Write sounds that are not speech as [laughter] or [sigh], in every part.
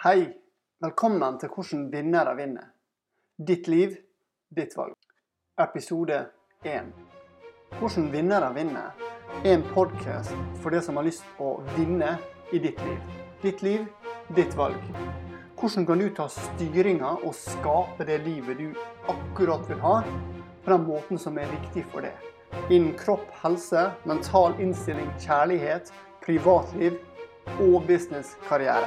Hei! Velkommen til Hvordan vinnere vinner. Ditt liv, ditt valg. Episode 1. Hvordan vinnere vinner er en podkast for deg som har lyst å vinne i ditt liv. Ditt liv, ditt valg. Hvordan kan du ta styringa og skape det livet du akkurat vil ha, på den måten som er riktig for deg? Innen kropp, helse, mental innstilling, kjærlighet, privatliv og businesskarriere.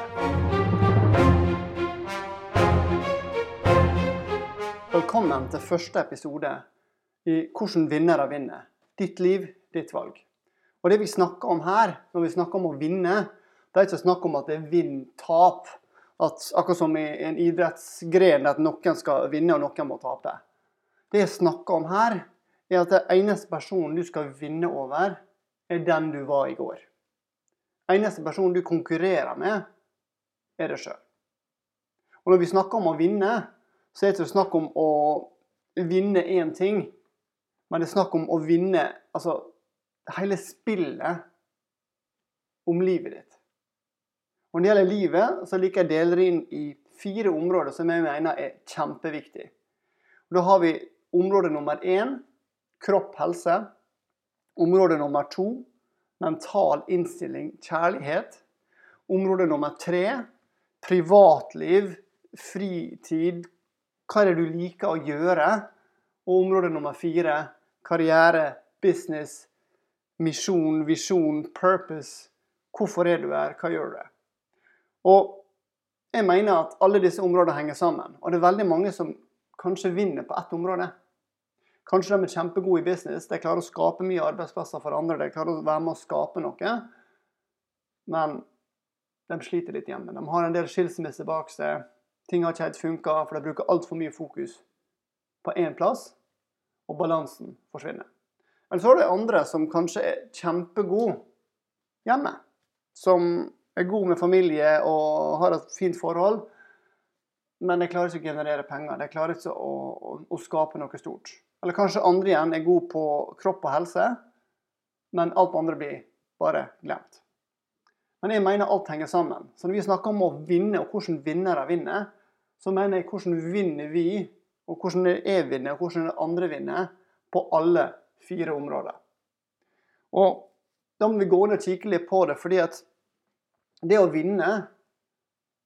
Velkommen til første episode i Hvordan vinnere vinner. Ditt liv, ditt valg. Og Det vi snakker om her, når vi snakker om å vinne, det er ikke snakk om at det er vinn-tap. At Akkurat som i en idrettsgren at noen skal vinne og noen må tape. Det jeg snakker om her, er at det eneste personen du skal vinne over, er den du var i går. Eneste personen du konkurrerer med, er deg sjøl. Og når vi snakker om å vinne, så er det ikke snakk om å vinne én ting, men det er snakk om å vinne altså hele spillet om livet ditt. Og Når det gjelder livet, så liker jeg å dele det inn i fire områder som jeg mener er kjempeviktige. Da har vi område nummer én kropp, helse. Område nummer to mental innstilling, kjærlighet. Område nummer tre privatliv, fritid, hva er det du liker å gjøre? Og område nummer fire karriere, business, misjon, visjon, purpose. Hvorfor er du her? Hva gjør du? Og jeg mener at alle disse områdene henger sammen. Og det er veldig mange som kanskje vinner på ett område. Kanskje de er kjempegode i business, de klarer å skape mye arbeidsplasser for andre. De klarer å være med å skape noe. Men de sliter litt hjemme. De har en del skilsmisser bak seg. Ting har ikke helt funka, for de bruker altfor mye fokus på én plass, og balansen forsvinner. Eller så har du andre som kanskje er kjempegode hjemme. Som er god med familie og har et fint forhold. Men de klarer ikke å generere penger. De klarer ikke å, å, å skape noe stort. Eller kanskje andre igjen er gode på kropp og helse, men alt andre blir bare glemt. Men jeg mener alt henger sammen. Så når vi snakker om å vinne, og hvordan vinnere vinner, så mener jeg hvordan vinner vi, og hvordan jeg vinner, og hvordan andre vinner, på alle fire områder. Og da må vi gå ned og kikke litt på det, fordi at det å vinne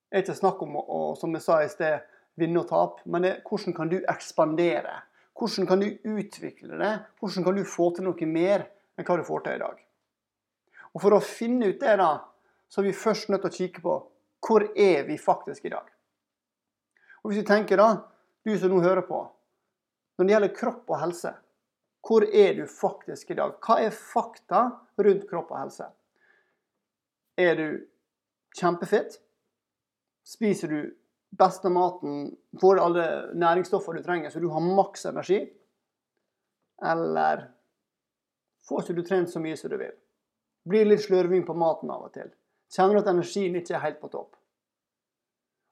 er ikke snakk om å, som jeg sa i sted, vinne og tape, men det er hvordan kan du ekspandere? Hvordan kan du utvikle det? Hvordan kan du få til noe mer enn hva du får til i dag? Og For å finne ut det, da, så er vi først nødt til å kikke på hvor er vi faktisk i dag. Og Hvis du tenker da, du som nå hører på, når det gjelder kropp og helse, hvor er du faktisk i dag? Hva er fakta rundt kropp og helse? Er du kjempefit? Spiser du beste maten, får alle næringsstoffer du trenger, så du har maks energi? Eller får ikke du trent så mye som du vil? Blir litt slørving på maten av og til? Kjenner at energien ikke er helt på topp?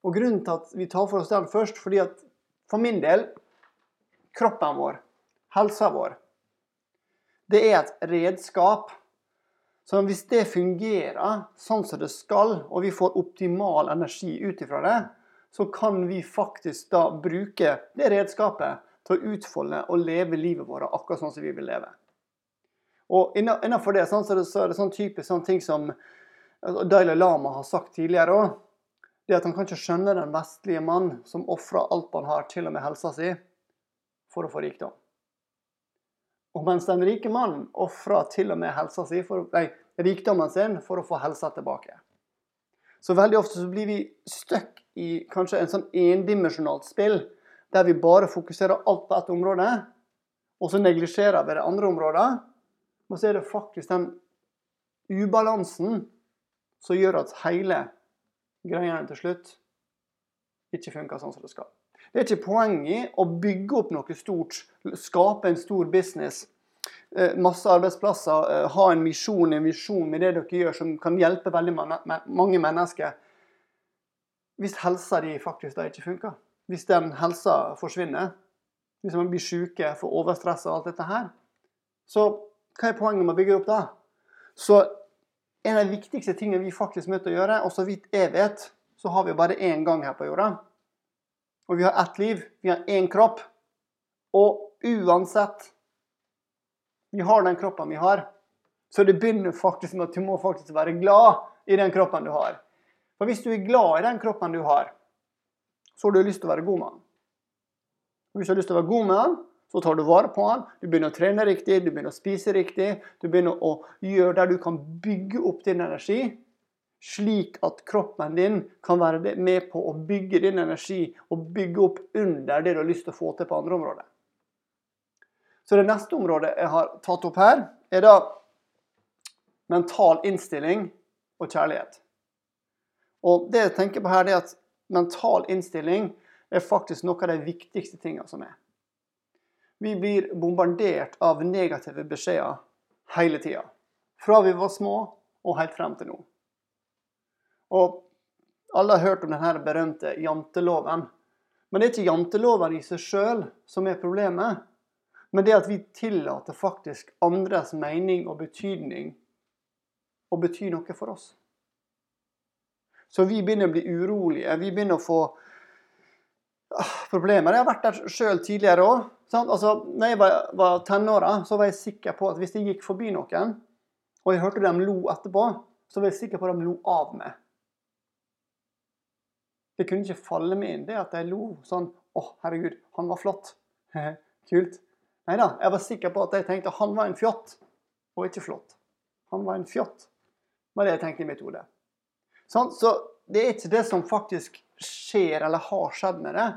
Og Grunnen til at vi tar for oss den først, fordi at for min del kroppen vår, helsa vår, det er et redskap. Så hvis det fungerer sånn som det skal, og vi får optimal energi ut ifra det, så kan vi faktisk da bruke det redskapet til å utfolde og leve livet vårt akkurat sånn som vi vil leve. Og Innenfor det, sånn, så er det sånn typisk sånn ting som altså, Dalai Lama har sagt tidligere òg. Det at han kan ikke skjønne den vestlige mann som ofrer alt han har, til og med helsa si, for å få rikdom. Og mens den rike mannen ofrer til og med si for, nei, rikdommen sin for å få helsa tilbake. Så veldig ofte så blir vi stuck i kanskje en sånn endimensjonalt spill, der vi bare fokuserer alt på ett område, og så neglisjerer vi det andre området. Og så er det faktisk den ubalansen som gjør at hele greiene til slutt ikke funker sånn som det skal. Det er ikke poenget i å bygge opp noe stort, skape en stor business Eh, masse arbeidsplasser, eh, ha en misjon, en visjon med det dere gjør, som kan hjelpe veldig mange mennesker. Hvis helsa di faktisk da ikke funker, hvis den helsa forsvinner, hvis man blir syke, får overstress og alt dette her, så hva er poenget med å bygge opp da? Så en av de viktigste tingene vi faktisk er til å gjøre, og så vidt jeg vet, så har vi bare én gang her på jorda. Og vi har ett liv. Vi har én kropp. Og uansett vi har den kroppen vi har, så det begynner faktisk med at du må faktisk være glad i den kroppen du har. For hvis du er glad i den kroppen du har, så har du lyst til å være god med den. Hvis du har lyst til å være god med den, så tar du vare på den. Du begynner å trene riktig, du begynner å spise riktig. Du begynner å gjøre der du kan bygge opp din energi, slik at kroppen din kan være med på å bygge din energi og bygge opp under det du har lyst til å få til på andre områder. Så det neste området jeg har tatt opp her, er da mental innstilling og kjærlighet. Og det jeg tenker på her, er at mental innstilling er faktisk noe av de viktigste tingene som er. Vi blir bombardert av negative beskjeder hele tida. Fra vi var små og helt frem til nå. Og alle har hørt om denne berømte janteloven. Men det er ikke janteloven i seg sjøl som er problemet. Men det at vi tillater faktisk andres mening og betydning å bety noe for oss. Så vi begynner å bli urolige. Vi begynner å få ah, problemer. Jeg har vært der sjøl tidligere òg. Altså, når jeg var, var tenåra, så var jeg sikker på at hvis jeg gikk forbi noen, og jeg hørte dem lo etterpå, så var jeg sikker på at de lo av meg. Det kunne ikke falle meg inn det at de lo sånn Å, oh, herregud, han var flott. [laughs] Kult. Nei da, jeg var sikker på at jeg tenkte han var en fjott, og ikke flott. Han var en fjott, var det jeg tenkte i mitt hode. Sånn, så det er ikke det som faktisk skjer eller har skjedd med det,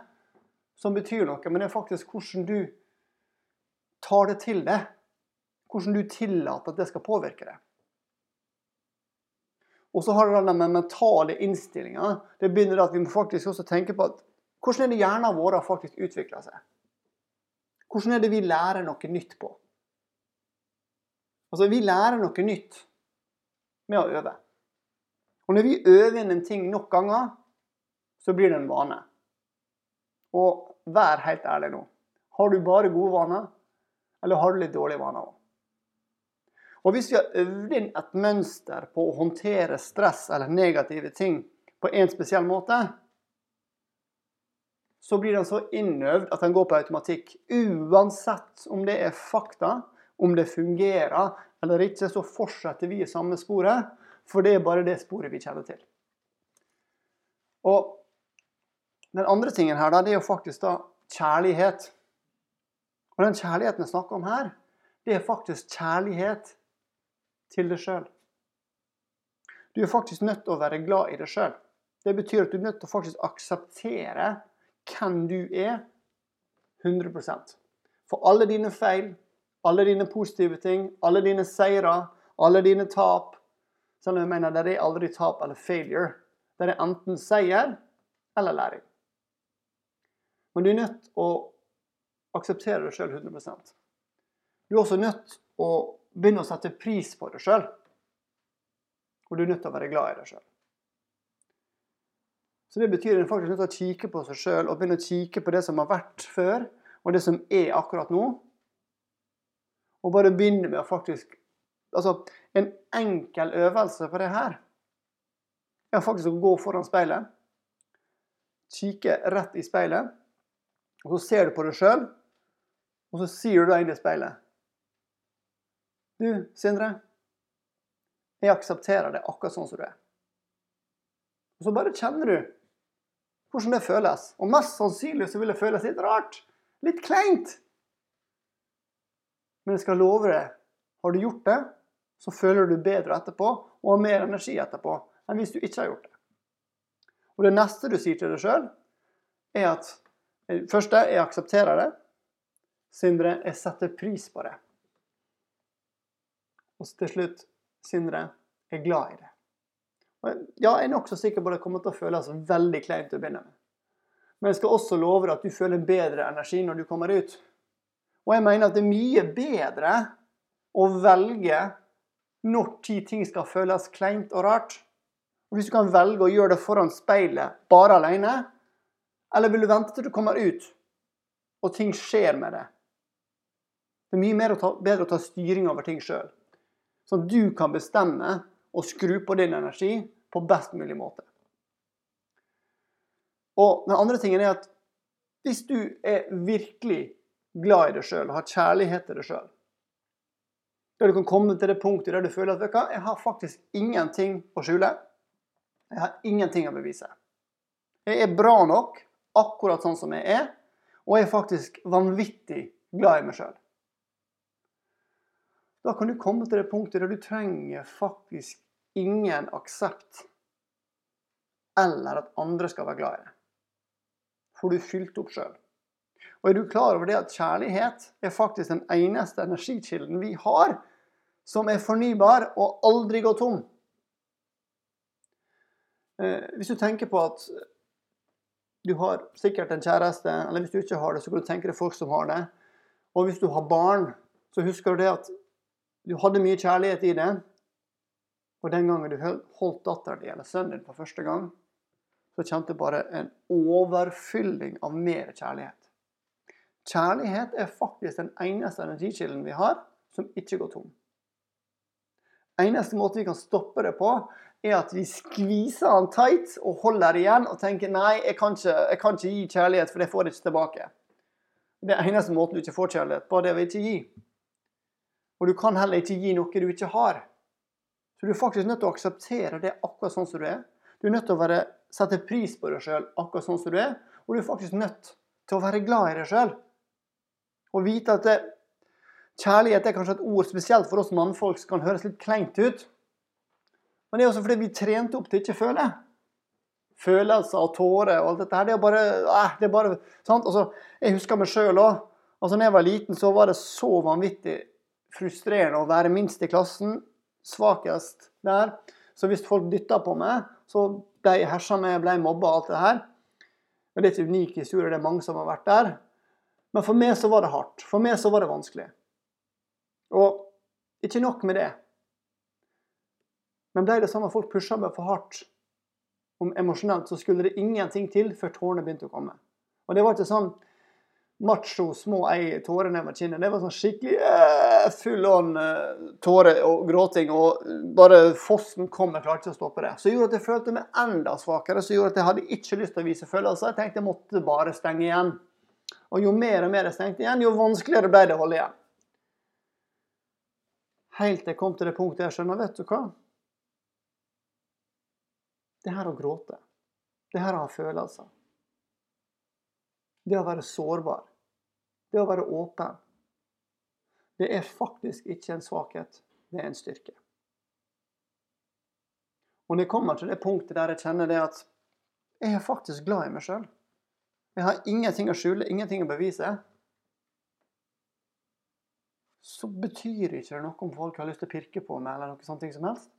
som betyr noe, men det er faktisk hvordan du tar det til deg. Hvordan du tillater at det skal påvirke deg. Og så har du den mentale innstillinga. Det begynner at vi må faktisk også tenke på at hvordan er det hjernen vår faktisk utvikler seg. Hvordan er det vi lærer noe nytt på? Altså, vi lærer noe nytt med å øve. Og når vi øver inn en ting nok ganger, så blir det en vane. Og vær helt ærlig nå. Har du bare gode vaner, eller har du litt dårlige vaner òg? Og hvis vi har øvd inn et mønster på å håndtere stress eller negative ting på en spesiell måte, så blir den så innøvd at den går på automatikk. Uansett om det er fakta, om det fungerer eller ikke, så fortsetter vi i samme sporet, for det er bare det sporet vi kjenner til. Og Den andre tingen her, da, det er jo faktisk da kjærlighet. Og den kjærligheten jeg snakker om her, det er faktisk kjærlighet til deg sjøl. Du er faktisk nødt til å være glad i deg sjøl. Det betyr at du er nødt til å faktisk akseptere hvem du er 100% For alle dine feil, alle dine positive ting, alle dine seire, alle dine tap Selv om jeg mener det er aldri tap eller failure. Det er enten seier eller læring. Men du er nødt til å akseptere deg sjøl 100% Du er også nødt til å begynne å sette pris på deg sjøl. Og du er nødt til å være glad i deg sjøl. Så det betyr at en faktisk nødt til å kikke på seg sjøl og begynne å kikke på det som har vært før, og det som er akkurat nå. Og bare begynne med å faktisk Altså, en enkel øvelse på det her er faktisk å gå foran speilet, kikke rett i speilet, og så ser du på deg sjøl, og så sier du da inn i speilet Du, Sindre, jeg aksepterer det akkurat sånn som du er. Og så bare kjenner du hvordan det føles. Og mest sannsynlig så vil det føles litt rart. Litt kleint. Men jeg skal love deg, har du gjort det, så føler du bedre etterpå og har mer energi etterpå enn hvis du ikke har gjort det. Og det neste du sier til deg sjøl, er at Første, jeg aksepterer det. Sindre, jeg setter pris på det. Og til slutt, Sindre, jeg er glad i det. Ja, jeg er nokså sikker på at det kommer til å føles veldig kleint å begynne med. Men jeg skal også love deg at du føler bedre energi når du kommer ut. Og jeg mener at det er mye bedre å velge når ting skal føles kleint og rart. Og Hvis du kan velge å gjøre det foran speilet bare alene, eller vil du vente til du kommer ut og ting skjer med det? Det er mye bedre å ta styring over ting sjøl. Sånn at du kan bestemme og skru på din energi på best mulig måte. Og den andre tingen er at hvis du er virkelig glad i deg sjøl og har kjærlighet til deg sjøl, der du kan komme til det punktet der du føler at du, jeg har faktisk ingenting å skjule. Jeg har ingenting å bevise. Jeg er bra nok akkurat sånn som jeg er, og jeg er faktisk vanvittig glad i meg sjøl. Da kan du komme til det punktet der du trenger faktisk ingen aksept eller at andre skal være glad i deg. For du fylte opp sjøl. Og er du klar over det at kjærlighet er faktisk den eneste energikilden vi har som er fornybar og aldri går tom? Eh, hvis du tenker på at du har sikkert en kjæreste, eller hvis du ikke har det, så kan du tenke deg folk som har det. Og hvis du har barn, så husker du det at du hadde mye kjærlighet i det. Og den gangen du holdt datteren din eller sønnen din for første gang, så kjente du bare en overfylling av mer kjærlighet. Kjærlighet er faktisk den eneste energikilden vi har som ikke går tom. Eneste måte vi kan stoppe det på, er at vi skviser han tight og holder igjen og tenker nei, jeg kan ikke, jeg kan ikke gi kjærlighet, for det får jeg ikke tilbake. Det eneste måten du ikke får kjærlighet på, det er å ikke gi. Og du kan heller ikke gi noe du ikke har. Så du er faktisk nødt til å akseptere det akkurat sånn som du er. Du er nødt til å være, sette pris på deg sjøl akkurat sånn som du er. Og du er faktisk nødt til å være glad i deg sjøl. Og vite at kjærlighet er kanskje et ord spesielt for oss mannfolk som kan høres litt kleint ut. Men det er også fordi vi trente opp til ikke føle. Følelser og tårer og alt dette her. Det er bare, eh, det er bare sant? Altså, Jeg husker meg sjøl òg. Altså, når jeg var liten, så var det så vanvittig frustrerende å være minst i klassen. Svakest der. Så hvis folk dytta på meg, så ble jeg hersa med, ble mobba og alt det her. Men Det er ikke unik historie, det er mange som har vært der. Men for meg så var det hardt. For meg så var det vanskelig. Og ikke nok med det. Men ble det sånn at folk pusha meg for hardt om emosjonelt, så skulle det ingenting til før tårene begynte å komme. Og det var ikke sånn macho, små ei tårer nedover kinnet. Det var sånn skikkelig uh, full on uh, tårer og gråting. Og bare fossen kom, jeg klarte ikke å stoppe det. Så gjorde at jeg følte meg enda svakere. Så gjorde at jeg hadde ikke lyst til å vise følelser. Jeg tenkte jeg måtte bare stenge igjen. Og jo mer og mer jeg stengte igjen, jo vanskeligere ble det å holde igjen. Helt til jeg kom til det punktet jeg skjønner, vet du hva? Det her å gråte, det her å ha følelser, det å være sårbar, det å være åpen, det er faktisk ikke en svakhet, det er en styrke. Og jeg kommer til det punktet der jeg kjenner det at jeg er faktisk glad i meg sjøl. Jeg har ingenting å skjule, ingenting å bevise. Så betyr ikke det noe om folk har lyst til å pirke på meg eller noe sånt som helst.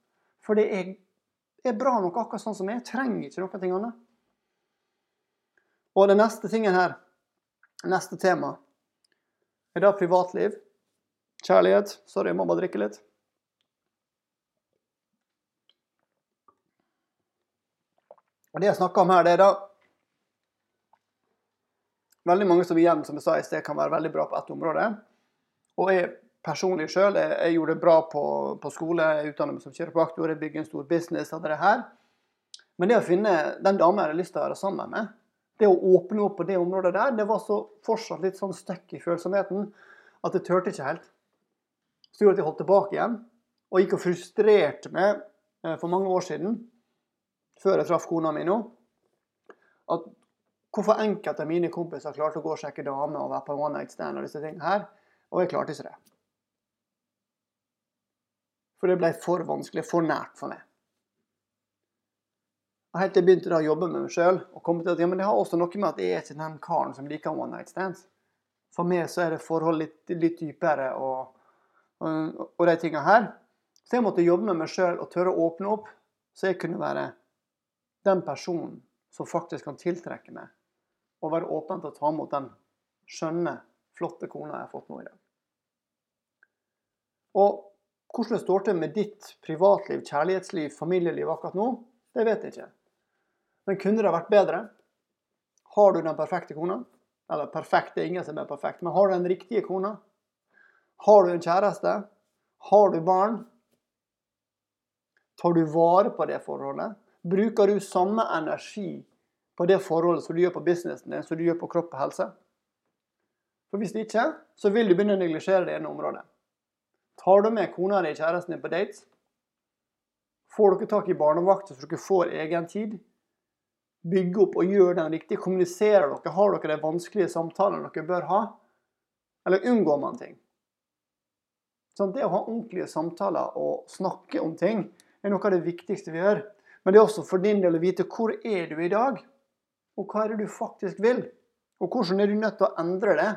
For det er er bra nok akkurat sånn som jeg. Trenger ikke noe annet. Og den neste tingen her, neste tema, er da privatliv. Kjærlighet. Sorry, jeg må bare drikke litt. Og Det jeg snakker om her, det er da Veldig mange som igjen, som jeg sa i sted, kan være veldig bra på ett område. Og jeg personlig sjøl. Jeg, jeg, gjorde det bra på, på skole, jeg utdannet meg som kiropraktor, jeg bygde en stor business. hadde det her. Men det å finne den dama jeg hadde lyst til å være sammen med, det å åpne opp på det området der, det var så fortsatt litt sånn støkk i følsomheten at jeg turte ikke helt. Så gjorde at jeg holdt tilbake igjen, og gikk og frustrerte meg eh, for mange år siden, før jeg traff kona mi nå, at hvorfor enkelte av mine kompiser klarte å gå og sjekke damer og være på one night stand og disse tingene her, og jeg klarte ikke det. For det ble for vanskelig, for nært for meg. Og Helt til jeg begynte da å jobbe med meg sjøl og kom til at ja, men det har også noe med at jeg er ikke den karen som liker one night stands. For meg så er det forhold litt, litt dypere og, og, og, de tinga her. Så jeg måtte jobbe med meg sjøl og tørre å åpne opp, så jeg kunne være den personen som faktisk kan tiltrekke meg, og være åpen til å ta imot den skjønne, flotte kona jeg har fått nå i dag. Og hvordan det står til med ditt privatliv, kjærlighetsliv, familieliv akkurat nå, det vet jeg ikke. Men kunne det vært bedre? Har du den perfekte kona? Eller perfekt, det er ingen som er perfekt, men har du den riktige kona? Har du en kjæreste? Har du barn? Tar du vare på det forholdet? Bruker du samme energi på det forholdet som du gjør på businessen din, som du gjør på kropp og helse? For hvis ikke, så vil du begynne å neglisjere det ene området. Tar du med kona di, kjæresten din, på dates? Får dere tak i barnevakter så dere får egen tid? Bygge opp og gjøre den riktig? Kommuniserer dere? Har dere de vanskelige samtalene dere bør ha? Eller unngår man ting? Sånn, det å ha ordentlige samtaler og snakke om ting er noe av det viktigste vi gjør. Men det er også for din del å vite hvor er du i dag, og hva er det du faktisk vil? Og hvordan er du nødt til å endre det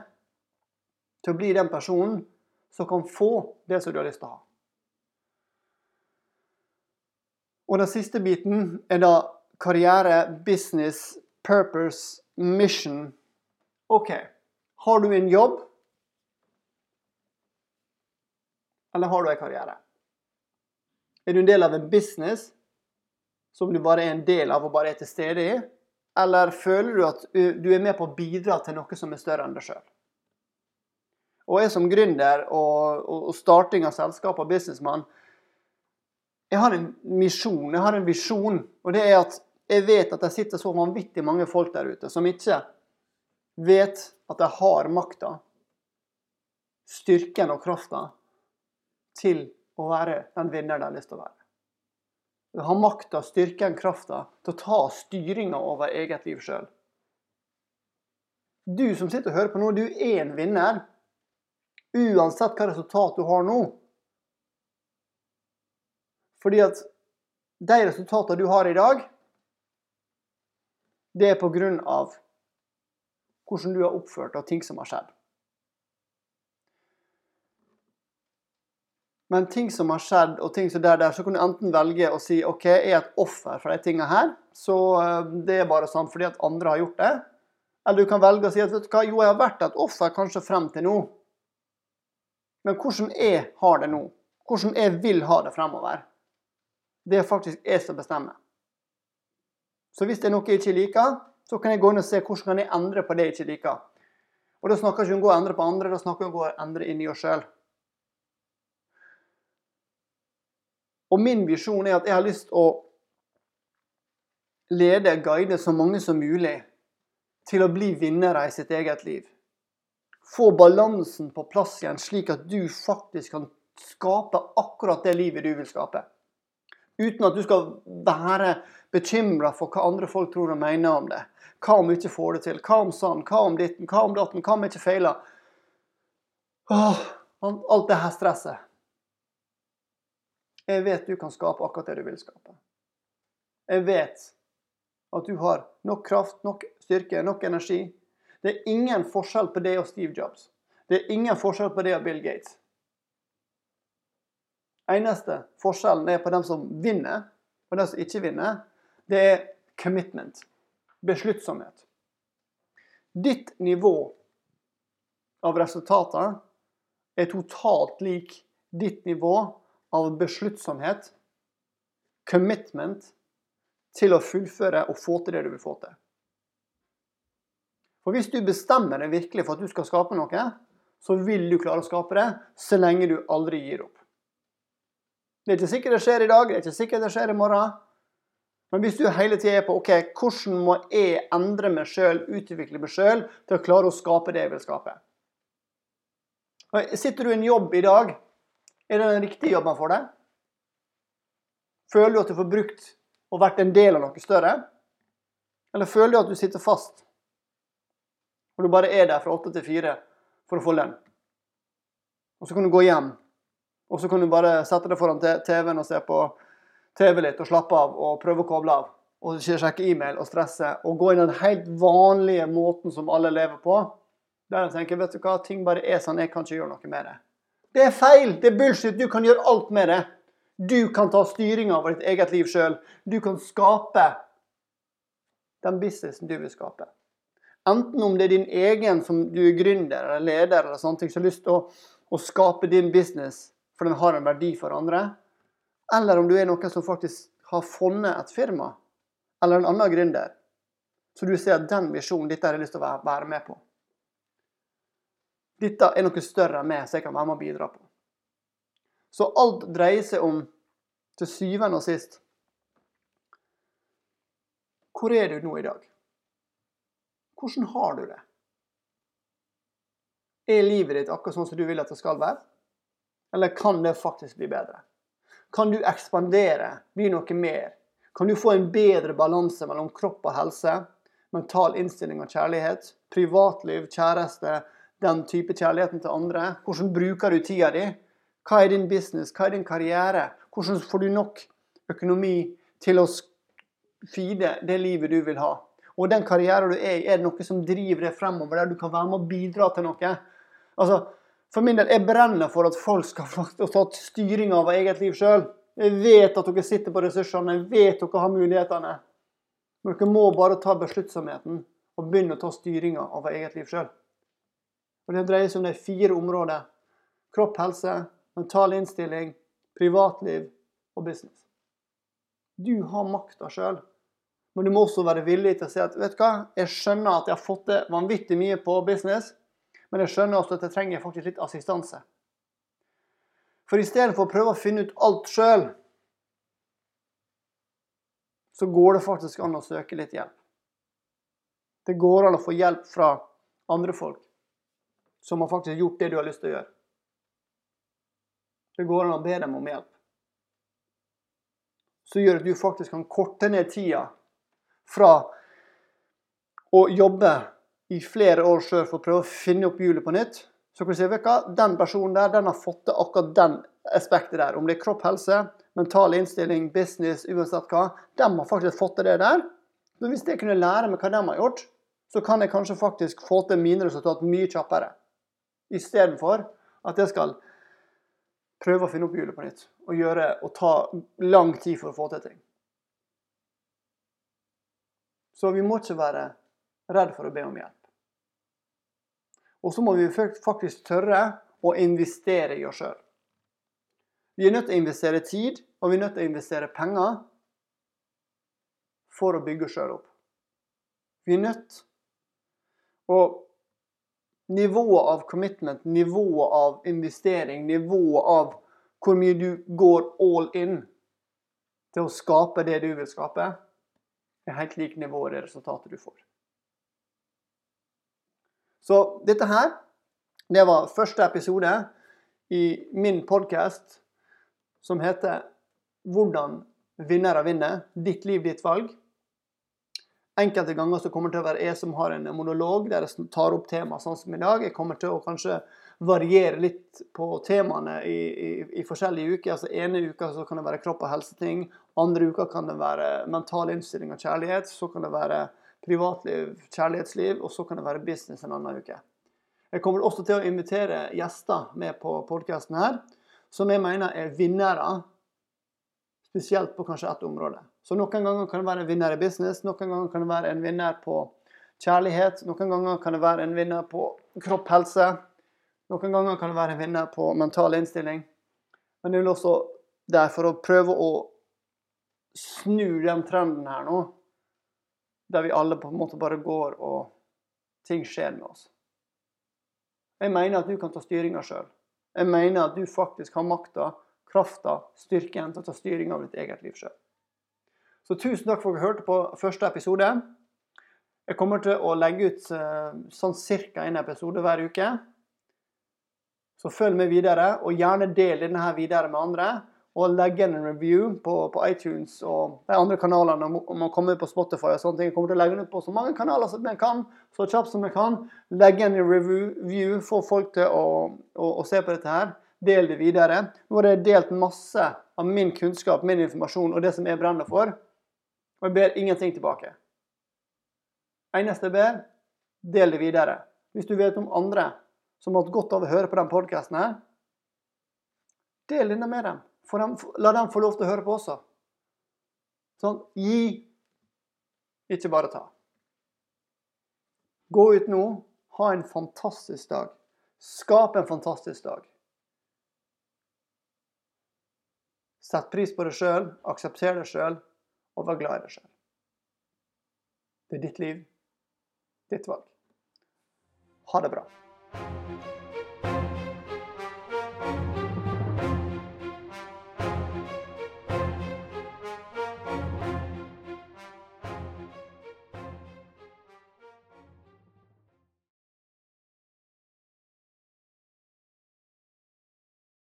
til å bli den personen som kan få det som du har lyst til å ha. Og den siste biten er da karriere, business, purpose, mission. OK, har du en jobb? Eller har du en karriere? Er du en del av en business som du bare er en del av og bare er til stede i? Eller føler du at du er med på å bidra til noe som er større enn deg sjøl? Og jeg som gründer og, og starting av selskap og businessmann, jeg har en misjon, jeg har en visjon. Og det er at jeg vet at det sitter så vanvittig mange folk der ute som ikke vet at de har makta, styrken og krafta til å være den vinner de har lyst til å være. Har makta, styrken, krafta til å ta styringa over eget liv sjøl. Du som sitter og hører på nå, du er en vinner. Uansett hva resultat du har nå. Fordi at de resultatene du har i dag, det er på grunn av hvordan du har oppført og ting som har skjedd. Men ting som har skjedd, og ting som der, der, så kan du enten velge å si OK, jeg er et offer for de tingene her, så eh, det er bare sånn fordi at andre har gjort det. Eller du kan velge å si at vet du hva, jo, jeg har vært et offer kanskje frem til nå. Men hvordan jeg har det nå, hvordan jeg vil ha det fremover, det er faktisk jeg som bestemmer. Så hvis det er noe jeg ikke liker, så kan jeg gå inn og se hvordan jeg kan endre på det jeg ikke liker. Og Da snakker jeg ikke om å gå og endre på andre, da snakker jeg om å gå og endre inni oss sjøl. Og min visjon er at jeg har lyst til å lede, guide så mange som mulig til å bli vinnere i sitt eget liv få balansen på plass igjen, slik at du faktisk kan skape akkurat det livet du vil skape. Uten at du skal være bekymra for hva andre folk tror og mener om det. Hva om du ikke får det til? Hva om sånn? Hva om ditten? Hva om datten? Hva om jeg ikke feiler? Åh, alt det her stresset. Jeg vet du kan skape akkurat det du vil skape. Jeg vet at du har nok kraft, nok styrke, nok energi det er ingen forskjell på det og Steve Jobs. Det er ingen forskjell på det og Bill Gates. Eneste forskjellen er på dem som vinner, og dem som ikke vinner. Det er commitment. Besluttsomhet. Ditt nivå av resultater er totalt lik ditt nivå av besluttsomhet, commitment, til å fullføre og få til det du vil få til. For hvis du bestemmer deg virkelig for at du skal skape noe, så vil du klare å skape det så lenge du aldri gir opp. Det er ikke sikkert det skjer i dag, det er ikke sikkert det skjer i morgen. Men hvis du hele tida er på ok, hvordan må jeg endre meg sjøl, utvikle meg sjøl, til å klare å skape det jeg vil skape? Sitter du i en jobb i dag, er det den riktige jobben for deg? Føler du at du får brukt og vært en del av noe større? Eller føler du at du sitter fast? Og du bare er der fra åtte til fire for å få lønn. Og så kan du gå hjem, og så kan du bare sette deg foran TV-en og se på TV litt og slappe av og prøve å koble av. Og sjekke e-mail og stresse og gå inn den helt vanlige måten som alle lever på. Der jeg tenker vet du hva, ting bare er sånn, jeg kan ikke gjøre noe med det. Det er feil! Det er bullshit! Du kan gjøre alt med det. Du kan ta styringa over ditt eget liv sjøl. Du kan skape den businessen du vil skape. Enten om det er din egen som du er gründer eller leder eller sånne ting, som har lyst til å, å, skape din business for den har en verdi for andre, eller om du er noen som faktisk har funnet et firma eller en annen gründer, så du ser at den visjonen, dette har jeg lyst til å være, med på. Dette er noe større enn meg, så jeg kan være med og bidra på. Så alt dreier seg om, til syvende og sist Hvor er du nå i dag? Hvordan har du det? Er livet ditt akkurat sånn som du vil at det skal være? Eller kan det faktisk bli bedre? Kan du ekspandere, bli noe mer? Kan du få en bedre balanse mellom kropp og helse, mental innstilling og kjærlighet, privatliv, kjæreste, den type kjærligheten til andre? Hvordan bruker du tida di? Hva er din business? Hva er din karriere? Hvordan får du nok økonomi til å feede det livet du vil ha? Og den karrieren du er i, er det noe som driver deg fremover, der du kan være med og bidra til noe? Altså, For min del, jeg brenner for at folk skal få tatt styring over eget liv sjøl. Jeg vet at dere sitter på ressursene, jeg vet dere har mulighetene. Men dere må bare ta besluttsomheten og begynne å ta styringa over eget liv sjøl. Det dreier seg om de fire områder. Kropp, helse, mental innstilling, privatliv og business. Du har makta sjøl. Men du må også være villig til å si at vet du hva, jeg skjønner at jeg har fått det vanvittig mye på business, men jeg skjønner også at jeg trenger faktisk litt assistanse. For i stedet for å prøve å finne ut alt sjøl, så går det faktisk an å søke litt hjelp. Det går an å få hjelp fra andre folk som har faktisk gjort det du har lyst til å gjøre. Det går an å be dem om hjelp. Så gjør at du faktisk kan korte ned tida fra å jobbe i flere år sjøl for å prøve å finne opp hjulet på nytt, så kan du si at den personen der den har fått til akkurat den aspektet der. Om det er kropp, helse, mental innstilling, business, uansett hva. De har faktisk fått til det der. Så hvis jeg kunne lære meg hva de har gjort, så kan jeg kanskje faktisk få til mine resultat mye kjappere. Istedenfor at jeg skal prøve å finne opp hjulet på nytt og, gjøre, og ta lang tid for å få til ting. Så vi må ikke være redd for å be om hjelp. Og så må vi faktisk tørre å investere i oss sjøl. Vi er nødt til å investere tid, og vi er nødt til å investere penger for å bygge oss sjøl opp. Vi er nødt Og nivået av commitment, nivået av investering, nivået av hvor mye du går all in til å skape det du vil skape, er helt lik nivået det resultatet du får. Så dette her, det var første episode i min podkast som heter 'Hvordan vinnere vinner ditt liv, ditt valg'. Enkelte ganger så kommer det til å være jeg som har en monolog der jeg tar opp tema sånn som i dag. Jeg kommer til å kanskje variere litt på temaene i, i, i forskjellige uker. Altså ene uka så kan det være kropp og helseting. Andre uka kan det være mental innstilling og kjærlighet. Så kan det være privatliv, kjærlighetsliv, og så kan det være business en annen uke. Jeg kommer også til å invitere gjester med på podkasten her, som jeg mener er vinnere, spesielt på kanskje ett område. Så noen ganger kan det være en vinner i business, noen ganger kan det være en vinner på kjærlighet, noen ganger kan det være en vinner på kropp, helse, noen ganger kan det være en vinner på mental innstilling. Men det vil også der for å prøve å snu den trenden her nå, der vi alle på en måte bare går og ting skjer med oss. Jeg mener at du kan ta styringa sjøl. Jeg mener at du faktisk har makta, krafta, styrken til å ta styring av ditt eget liv sjøl. Så tusen takk for at dere hørte på første episode. Jeg kommer til å legge ut eh, sånn cirka en episode hver uke. Så følg med videre, og gjerne del denne her videre med andre og legge inn en review på, på, iTunes og de andre kanalene om man kommer på Spotify og sånne ting. Jeg kommer til å legge den ut på så mange kanaler som jeg kan, så kjapt som jeg kan. Legge inn en review, få folk til å, å, å, se på dette her. Del det videre. Nå har jeg delt masse av min kunnskap, min informasjon og det som jeg brenner for. Og jeg ber ingenting tilbake. Eneste jeg ber, del det videre. Hvis du vet om andre som har hatt godt av å høre på den podkasten her, del denne med dem. Dem, la dem få lov til å høre på også. Sånn, gi, ikke bare ta. Gå ut nå, ha en fantastisk dag. Skap en fantastisk dag. Sett pris på deg sjøl, aksepter deg sjøl, og vær glad i deg sjøl. Det er ditt liv, ditt valg. Ha det bra.